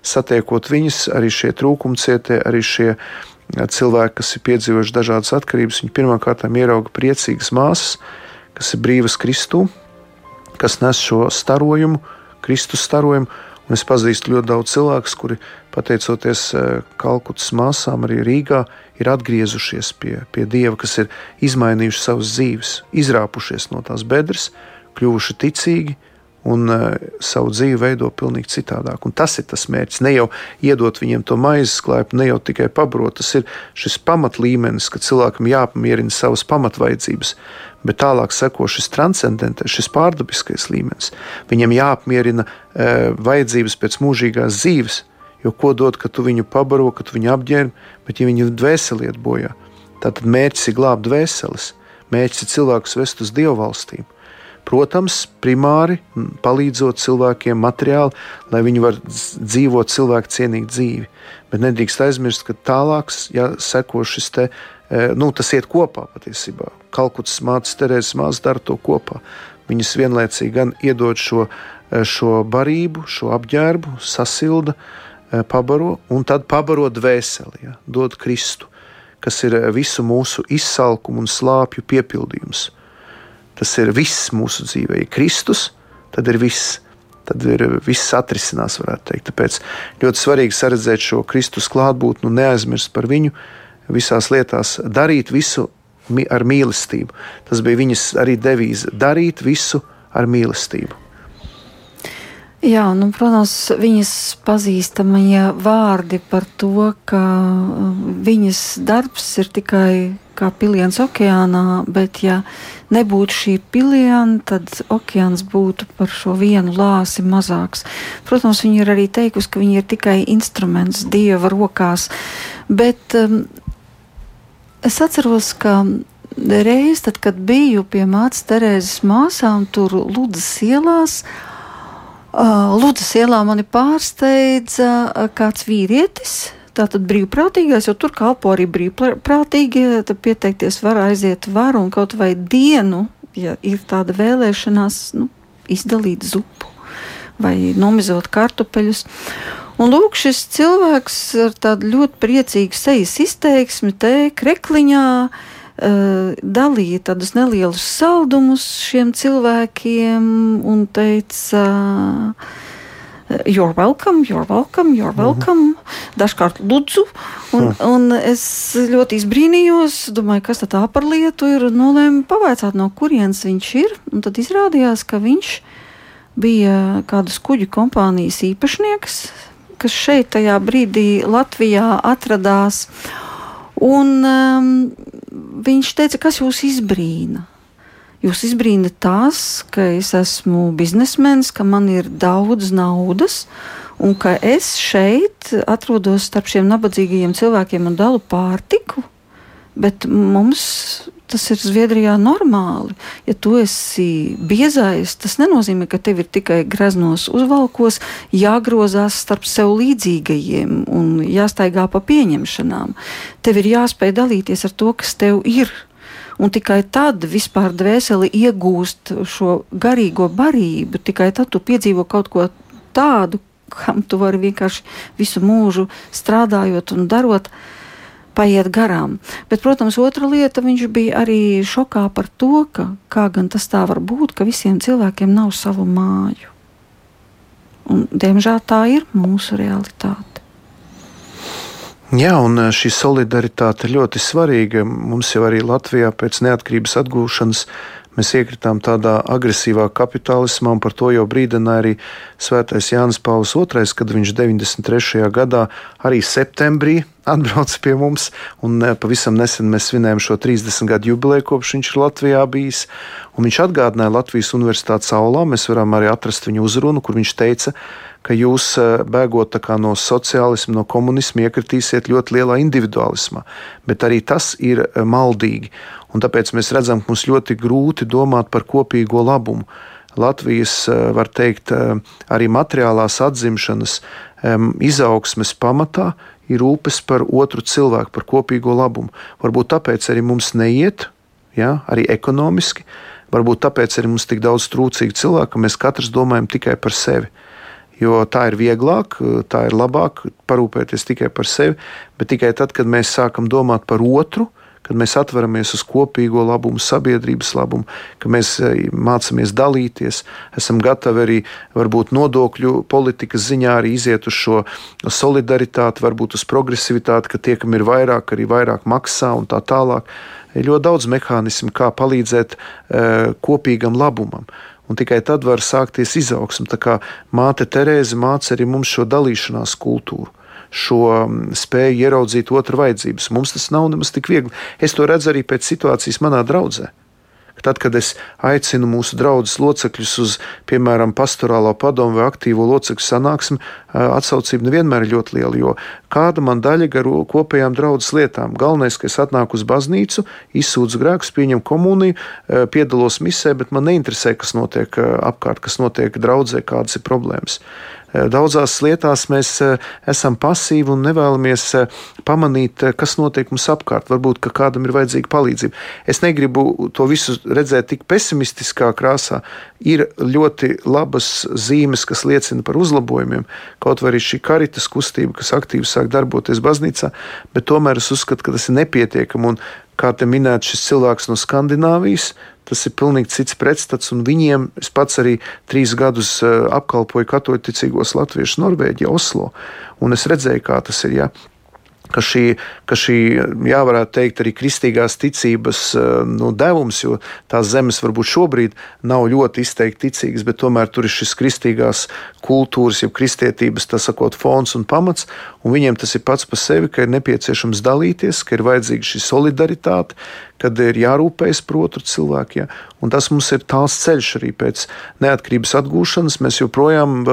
C: satiekot viņus, arī šie trūkumu cietēji, arī šie eh, cilvēki, kas ir piedzīvojuši dažādas atkarības, viņi pirmkārt ierauga priecīgas māsas, kas ir brīvas Kristū, kas nes šo starojumu, Kristus starojumu. Un es pazīstu ļoti daudz cilvēku, kuri, pateicoties eh, Kalkutas māsām, arī Rīgā, ir atgriezušies pie, pie Dieva, kas ir izmainījuši savas dzīves, izrāpušies no tās bedres, kļuvuši ticīgi un uh, savu dzīvi veido pavisam citādāk. Un tas ir tas mērķis. Ne jau iedot viņiem to maizes klaipu, ne jau tikai pabrot. Tas ir šis pamatlīmenis, ka cilvēkam jāpamierina savas pamatvajadzības, bet tālāk seko šis transcendentais, šis pārdabiskais līmenis. Viņam jāapmierina e, vajadzības pēc mūžīgās dzīves, jo ko dod, ka tu viņu pabaro, ka tu viņu apģērbi, bet ja viņu dvēseli iet bojā, tad mērķis ir glābt dvēseles, mērķis ir cilvēkus vest uz dievu valstīm. Protams, primāri palīdzot cilvēkiem materiāli, lai viņi varētu dzīvot cilvēku cienīgu dzīvi. Bet nedrīkst aizmirst, ka tālāk ja, seko šis te, e, nu, tas iet kopā patiesībā. Kalkutas mātes Terēzes māsas dara to kopā. Viņas vienlaicīgi gan iedod šo, e, šo barību, šo apģērbu, sasilda, e, pabaro, un tad pabaro dvēseli, ja, dod Kristu, kas ir visu mūsu izsalkumu un slāpju piepildījums. Tas ir viss mūsu dzīvē. Ja Kristus, tad ir viss. Tad ir viss atrisinās, varētu teikt. Tāpēc ļoti svarīgi saredzēt šo Kristus klātbūtni un neaizmirst par viņu visās lietās, darīt visu ar mīlestību. Tas bija viņas arī devīze - darīt visu ar mīlestību.
B: Jā, nu, protams, viņas pazīstamie vārdi par to, ka uh, viņas darbs ir tikai kā piliens okeānā, bet ja nebūtu šī piliena, tad okeāns būtu par šo vienu lāsi mazāks. Protams, viņa ir arī teikusi, ka viņa ir tikai instruments dieva rokās, bet um, es atceros, ka reiz, tad, kad biju pie mātes Terēzes māsām, tur Ludas ielās, uh, Ludas ielā mani pārsteidza uh, kāds vīrietis. Tātad brīvprātīgais, jo tur kalpo arī brīvprātīgie, tad pieteikties var aiziet var un kaut vai dienu, ja ir tāda vēlēšanās, nu, izdalīt zupu vai nomizot kartupeļus. Un lūk, šis cilvēks ar tādu ļoti priecīgu sejas izteiksmi, te krekliņā, uh, dalīja tādus nelielus saldumus šiem cilvēkiem un teica, uh, You're welcome, you're welcome, you're mhm. welcome. Mm -hmm. Dažkārt lūdzu. Un, mm. un es ļoti izbrīnījos, domāju, kas tā par lietu ir. Nolēmu pavaicāt, no kurienes viņš ir. Un tad izrādījās, ka viņš bija kādas kuģu kompānijas īpašnieks, kas šeit tajā brīdī Latvijā atradās. Un um, viņš teica, kas jūs izbrīna? Jūs izbrīnat tās, ka es esmu biznesmenis, ka man ir daudz naudas, un ka es šeit atrodos starp šiem nabadzīgajiem cilvēkiem un dalu pārtiku. Bet mums tas ir Zviedrijā normāli. Ja tu esi biezais, tas nenozīmē, ka tev ir tikai greznos uzvalkos, jāgrozās starp sev līdzīgajiem un jāstaigā pa pieņemšanām. Tev ir jāspēj dalīties ar to, kas tev ir un tikai tad vispār dvēseli iegūst šo garīgo barību, tikai tad tu piedzīvo kaut ko tādu, kam tu vari vienkārši visu mūžu strādājot un darot. Paiet garām. Bet, protams, otra lieta, viņš bija arī šokā par to, ka kā gan tas tā var būt, ka visiem cilvēkiem nav savu māju. Un, diemžēl tā ir mūsu realitāte.
C: Jā, un šī solidaritāte ļoti svarīga. Mums jau arī Latvijā pēc neatkarības atgūšanas mēs iekritām tādā agresīvā kapitālismā, un par to jau brīdināja arī Svētais Jānis Pauls II, kad viņš 93. gadā arī septembrī atbrauca pie mums, un pavisam nesen mēs svinējām šo 30 gadu jubileju, kopš viņš ir Latvijā bijis. Viņš atgādināja Latvijas Universitātes aulā, mēs varam arī atrast viņa uzrunu, kur viņš teica, ka jūs eh, bēgot no sociālisma, no komunisma, iekritīsiet ļoti lielā individualismā. Bet arī tas ir eh, maldīgi. Un tāpēc mēs redzam, ka mums ļoti grūti domāt par kopīgo labumu. Latvijas, eh, var teikt, arī materiālās atzimšanas izaugsmes pamatā ir rūpes par otru cilvēku, par kopīgo labumu. Varbūt tāpēc arī mums neiet, ja, arī ekonomiski. Varbūt tāpēc arī mums tik daudz trūcīgu cilvēku, ka mēs katrs domājam tikai par sevi jo tā ir vieglāk, tā ir labāk parūpēties tikai par sevi, bet tikai tad, kad mēs sākam domāt par otru, kad mēs atveramies uz kopīgo labumu, sabiedrības labumu, ka mēs e, mācāmies dalīties, esam gatavi arī varbūt nodokļu politikas ziņā arī iziet uz šo solidaritāti, varbūt uz progresivitāti, ka tie, kam ir vairāk, arī vairāk maksā un tā tālāk. Ir ļoti daudz mehānismu, kā palīdzēt e, kopīgam labumam un tikai tad var sākties izaugsme. Tā kā māte Terēze māca arī mums šo dalīšanās kultūru. Šo mm, spēju ieraudzīt otru vajadzības. Mums tas nav nemaz tik viegli. Es to redzu arī pēc situācijas manā draudzē. Tad, kad es aicinu mūsu draugus locekļus uz, piemēram, pastorālo padomu vai aktīvo locekļu sanāksmi, atsaucība nevienmēr ir ļoti liela. Jo kāda man daļa gar kopējām draudzes lietām? Galvenais, ka es atnāku uz baznīcu, izsūdzu grēkus, pieņemu komuniju, piedalos misē, bet man neinteresē, kas notiek apkārt, kas notiek draudzē, kādas ir problēmas. Eh, daudzās lietās mēs eh, esam pasīvi un nevēlamies eh, pamanīt, kas notiek mums apkārt. Varbūt kādam ir vajadzīga palīdzība. Es negribu to visu redzēt tik pesimistiskā krāsā. Ir ļoti labas zīmes, kas liecina par uzlabojumiem. Kaut arī šī karitas kustība, kas aktīvi sāk darboties baznīcā, bet tomēr es uzskatu, ka tas ir nepietiekami. Un, kā te minēts, šis cilvēks no Skandināvijas, Tas ir pilnīgi cits pretstats, un viņiem es pats arī trīs gadus eh, apkalpoju katoļticīgos latviešus Norvēģijā, Oslo, un es redzēju, kā tas ir. Ja? ka šī, ka šī, jā, varētu teikt, arī kristīgās ticības eh, nu, devums, jo tās zemes varbūt šobrīd nav ļoti izteikti ticīgas, bet tomēr tur ir šis kristīgās kultūras, jau kristietības, tā sakot, fons un pamats, un viņiem tas ir pats par sevi, ka ir nepieciešams dalīties, ka ir vajadzīga šī solidaritāte, kad ir jārūpējas par otru cilvēku. Ja? Un tas mums ir tāls ceļš arī pēc neatkarības atgūšanas. Mēs joprojām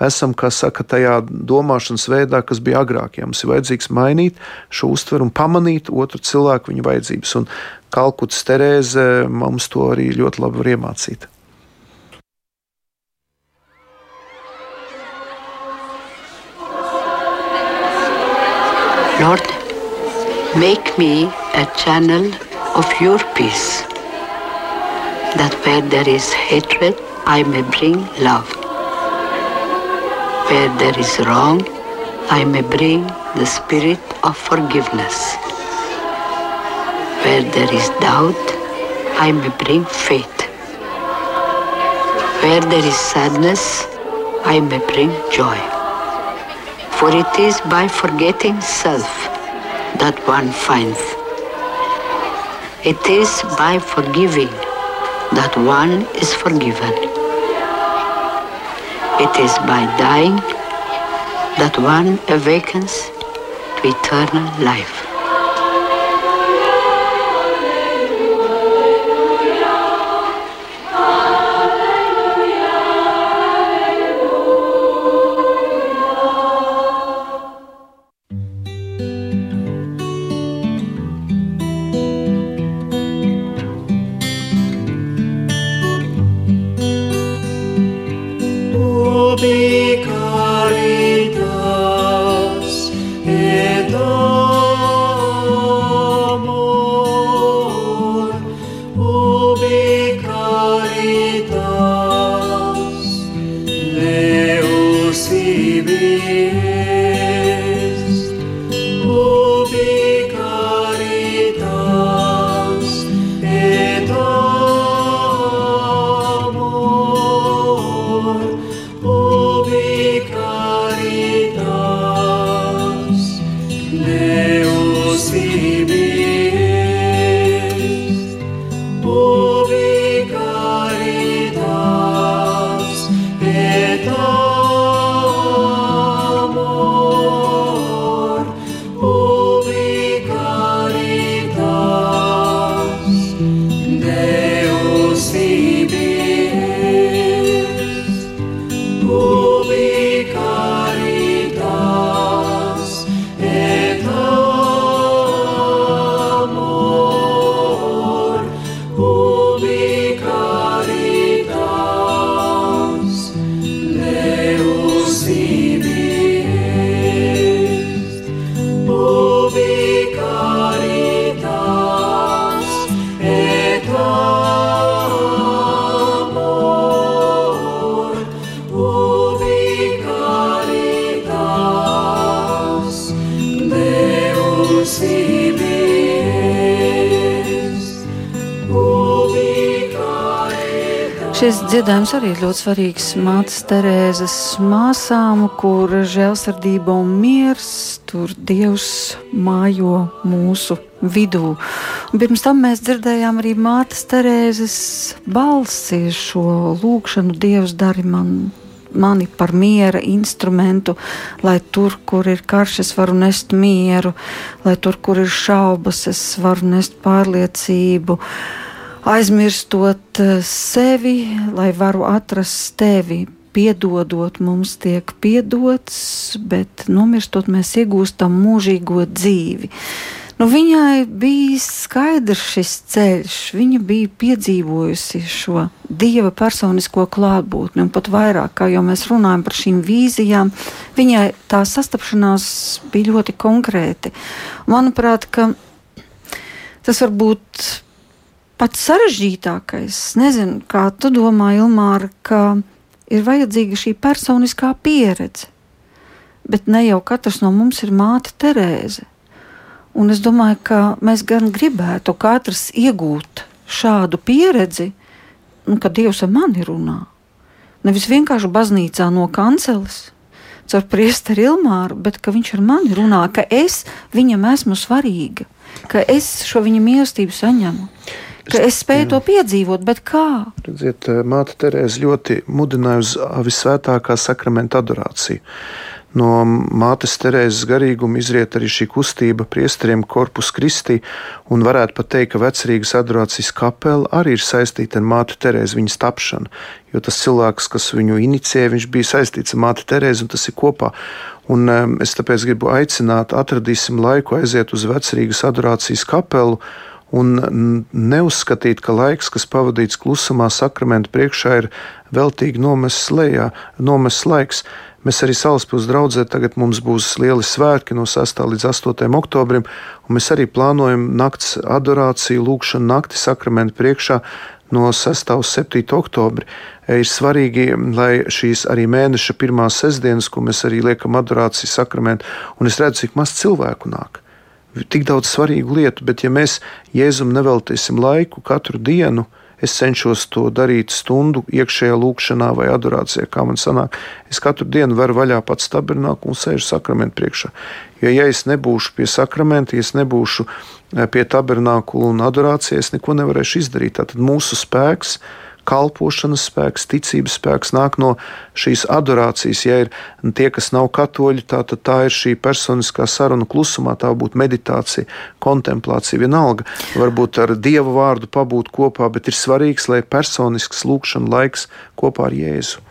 C: esam, kā saka, tajā domāšanas veidā, kas bija agrāk. Ja? Mums ir vajadzīgs mainīt šo uztveru un pamanīt otru cilvēku viņa vajadzības. Un Kalkutas Terēze mums to arī ļoti labi var iemācīt.
F: Lord, make me a channel of your peace, that where there is hatred, I may bring love. Where there is wrong, I may bring the spirit of forgiveness. Where there is doubt, I may bring faith. Where there is sadness, I may bring joy. For it is by forgetting self that one finds. It is by forgiving that one is forgiven. It is by dying that one awakens to eternal life.
B: Dziedājums arī ir ļoti svarīgs mātes Terēzes māsām, kur žēlsirdība un miers, tur Dievs mājo mūsu vidū. Un pirms tam mēs dzirdējām arī mātes Terēzes balsi, šo lūgšanu Dievs dari man mani par miera instrumentu, lai tur, kur ir karš, es varu nest mieru, lai tur, kur ir šaubas, es varu nest pārliecību aizmirstot eh, sevi, lai varu atrast tevi. Piedodot, mums tiek piedots, bet nomirstot, mēs iegūstam mūžīgo dzīvi. Nu, viņai bija skaidrs šis ceļš, viņa bija piedzīvojusi šo dieva personisko klātbūtni, un pat vairāk, kā jau mēs runājam par šīm vīzijām, viņai tā sastapšanās bija ļoti konkrēti. Manuprāt, tas var būt pats sarežģītākais, nezinu, kā tu domā, Ilmāra, ka ir vajadzīga šī personiskā pieredze. Bet ne jau katrs no mums ir māte Terēze. Un es domāju, ka mēs gan gribētu katrs iegūt šādu pieredzi, nu, ka Dievs ar mani runā. Nevis vienkārši baznīcā no kanceles, caur priesteri Ilmāru, bet ka viņš ar mani runā, ka es viņam esmu svarīga, ka es šo viņa mīlestību saņemu ka es spēju jā. to piedzīvot, bet kā?
C: Redziet, Māte Terēze ļoti mudināja uz visvētākā sakramenta adorāciju. No mātes Terēzes garīguma izriet arī šī kustība priesteriem korpus Kristī, un varētu pat teikt, ka vecrīgas adorācijas kapela arī ir saistīta ar mātu Terēzi, viņas tapšanu, jo tas cilvēks, kas viņu inicijēja, viņš bija saistīts ar māti Terēzi, un tas ir kopā. Un um, es tāpēc gribu aicināt, atradīsim laiku aiziet uz vecrīgas adorācijas kapelu, un neuzskatīt, ka laiks, kas pavadīts klusumā, sakramenta priekšā, ir veltīgi nomests lejā, nomests laiks. Mēs arī Salaspils draugzē tagad mums būs lieli svētki no 6. līdz 8. oktobrim, un mēs arī plānojam nakts adorāciju, lūkšanu nakti sakramenta priekšā no 6. uz 7. oktobri. Ir svarīgi, lai šīs arī mēneša pirmās sestdienas, ko mēs arī liekam adorāciju sakramentu, un es redzu, cik maz cilvēku nāk. Tik daudz svarīgu lietu, bet ja mēs Jēzum neveltīsim laiku katru dienu, Es cenšos to darīt stundu iekšējā lūkšanā vai adorācijā, kā man sanāk. Es katru dienu varu vaļā pats tabernāku un sēžu sakramentu priekšā. Jo, ja es nebūšu pie sakramenta, ja es nebūšu eh, pie tabernāku un adorācijas, neko nevarēšu izdarīt. Tātad mūsu spēks ir kalpošanas spēks, ticības spēks nāk no šīs adorācijas. Ja ir tie, kas nav katoļi, tā, tad tā ir šī personiskā saruna klusumā, tā būtu meditācija, kontemplācija, vienalga. Varbūt ar dievu vārdu pabūt kopā, bet ir svarīgs, lai personisks lūkšana laiks kopā ar Jēzu.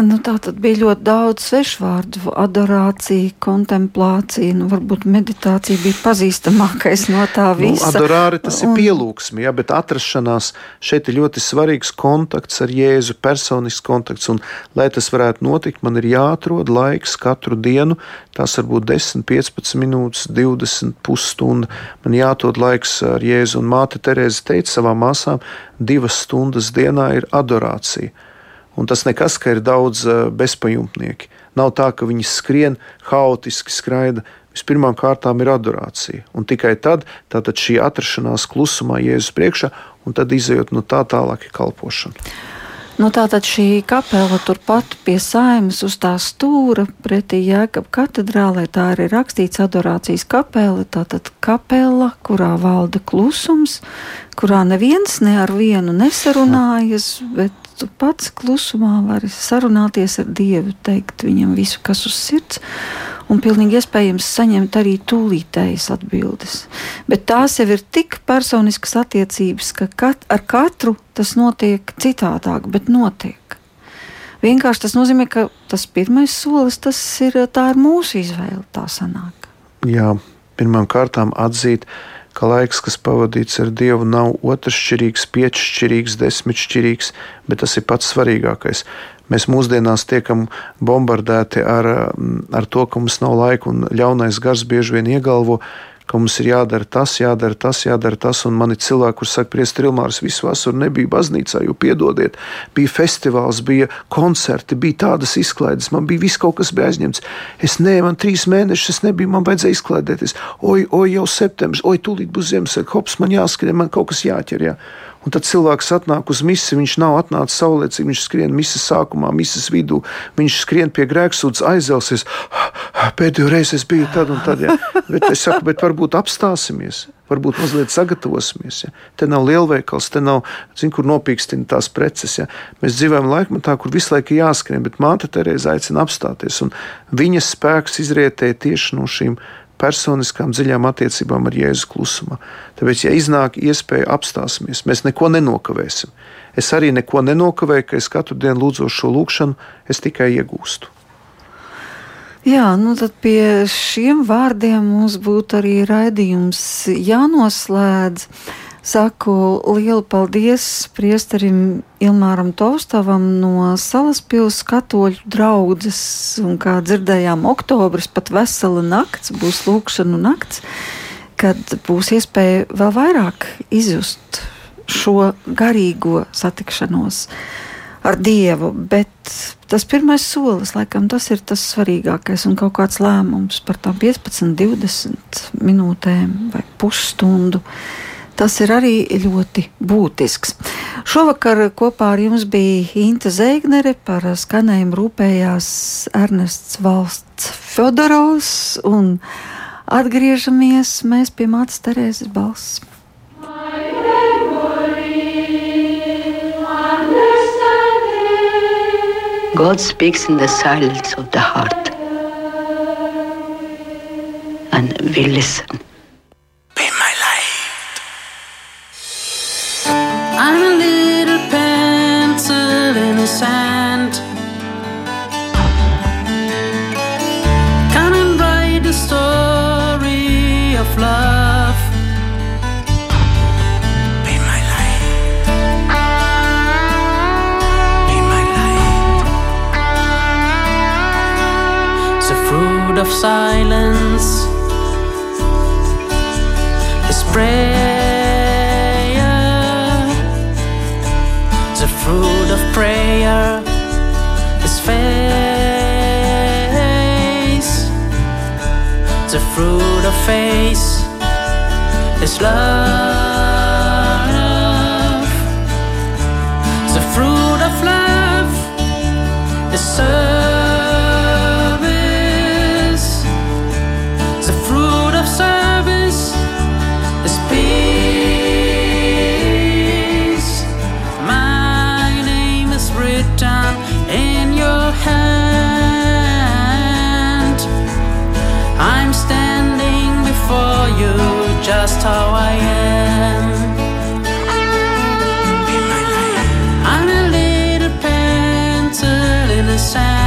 B: Nu, tā tad bija ļoti daudz svešvārdu, adorācija, kontemplācija, nu, varbūt meditācija bija pazīstamākais no tā nu, visa.
C: Nu, adorāri tas un... ir pielūgsmi, ja, bet atrašanās šeit ir ļoti svarīgs kontakts ar Jēzu, personisks kontakts, un lai tas varētu notikt, man ir jāatrod laiks katru dienu, tās var būt 10, 15 minūtes, 20 pusstunda, man jāatrod laiks ar Jēzu, un māte Terēze teica savām māsām, divas stundas dienā ir adorācija. Un tas nekas, ka ir daudz eh, bezpajumtnieki. Nav tā, ka viņi skrien haotiski skraida. Vispirmām kārtām ir adorācija, un tikai tad šī atrašanās klusumā Jēzus priekšā, un tad izējot no tā tālāk ir kalpošana.
B: Nu, tātad šī kapela turpat pie saimas uz tā stūra pretī Jēkab katedrālē, tā arī rakstīts adorācijas kapela, tātad kapela, kurā valda klusums, kurā neviens ne ar vienu nesarunājas, bet tu pats klusumā vari sarunāties ar Dievu, teikt viņam visu, kas uz sirds, un pilnīgi iespējams saņemt arī tūlītējas atbildes. Bet tās jau ir tik personiskas attiecības, ka kat, ar katru tas notiek citādāk, bet notiek. Vienkārši tas nozīmē, ka tas pirmais solis, tas ir ir mūsu izvēle, tā sanāk.
C: Jā, pirmām kārtām atzīt, ka ka laiks, kas pavadīts ar Dievu, nav otršķirīgs, piecšķirīgs, desmitšķirīgs, bet tas ir pats svarīgākais. Mēs mūsdienās tiekam bombardēti ar, ar to, ka mums nav laika, un ļaunais gars bieži vien iegalvo, ka mums ir jādara tas, jādara tas, jādara tas. Un man ir cilvēki, kuriem saka, Priestri, Ilmārs, visu vasaru nebija baznīcā, jo piedodiet, bija festivāls, bija koncerti, bija tādas izklaides, man bija viss kaut kas bija aizņemts. Es ne, man trīs mēnešus nebija, man vajadzēja izklaidēties. Oi, oi, jau septembris, oi, tūlīt būs Ziemassvētku, hops, man jāskrien, man kaut kas jāķer. Jā. Un tad cilvēks atnāk uz misiju, viņš nav atnācis saulēcīgi, viņš skrien misijas sākumā, misijas vidū, viņš skrien pie grēksūdzes, aizelsies. Pēdējo reizi es biju tad un tad. Ja. Bet es saku, bet varbūt apstāsimies. Varbūt mazliet sagatavosimies. Ja. Te nav lielveikals, te nav, zin, kur nopīkstina tās preces. Ja. Mēs dzīvojam laikmatā, kur visu laiku jāskrien, bet māte Terēza aicina apstāties. Viņas spēks izrietēja tieši no šīm personiskām dziļām attiecībām ar Jēzu klusumā. Tāpēc, ja iznāk iespēja apstāsimies, mēs neko nenokavēsim. Es arī neko nenokavēju, ka es katru dienu lūdzu šo lūgšanu, es tikai iegūstu.
B: Jā, nu tad pie šiem vārdiem mums būtu arī raidījums jānoslēdz. Saku lielu paldies priesterim Ilmāram Taustavam no Salaspils katoļu draudzes, un kā dzirdējām, oktobris pat vesela nakts, būs lūkšanu nakts, kad būs iespēja vēl vairāk izjust šo garīgo satikšanos ar Dievu, bet tas pirmais solis, laikam, tas ir tas svarīgākais. Un kaut kāds lēmums par tām 15, 20 minūtēm vai pusstundu Tas ir arī ļoti būtisks. Šovakar kopā ar jums bija Inte Zeignere, par skanējumu rūpējās Ernests Valsts Fedorovs, un atgriežamies mēs pie mātes Terēzes balss.
F: God speaks in the silence of the heart. And we listen.
D: Be my sand. Come and write the story of love. Be my light. Be my light. The fruit of silence is spread. face. It's love. sound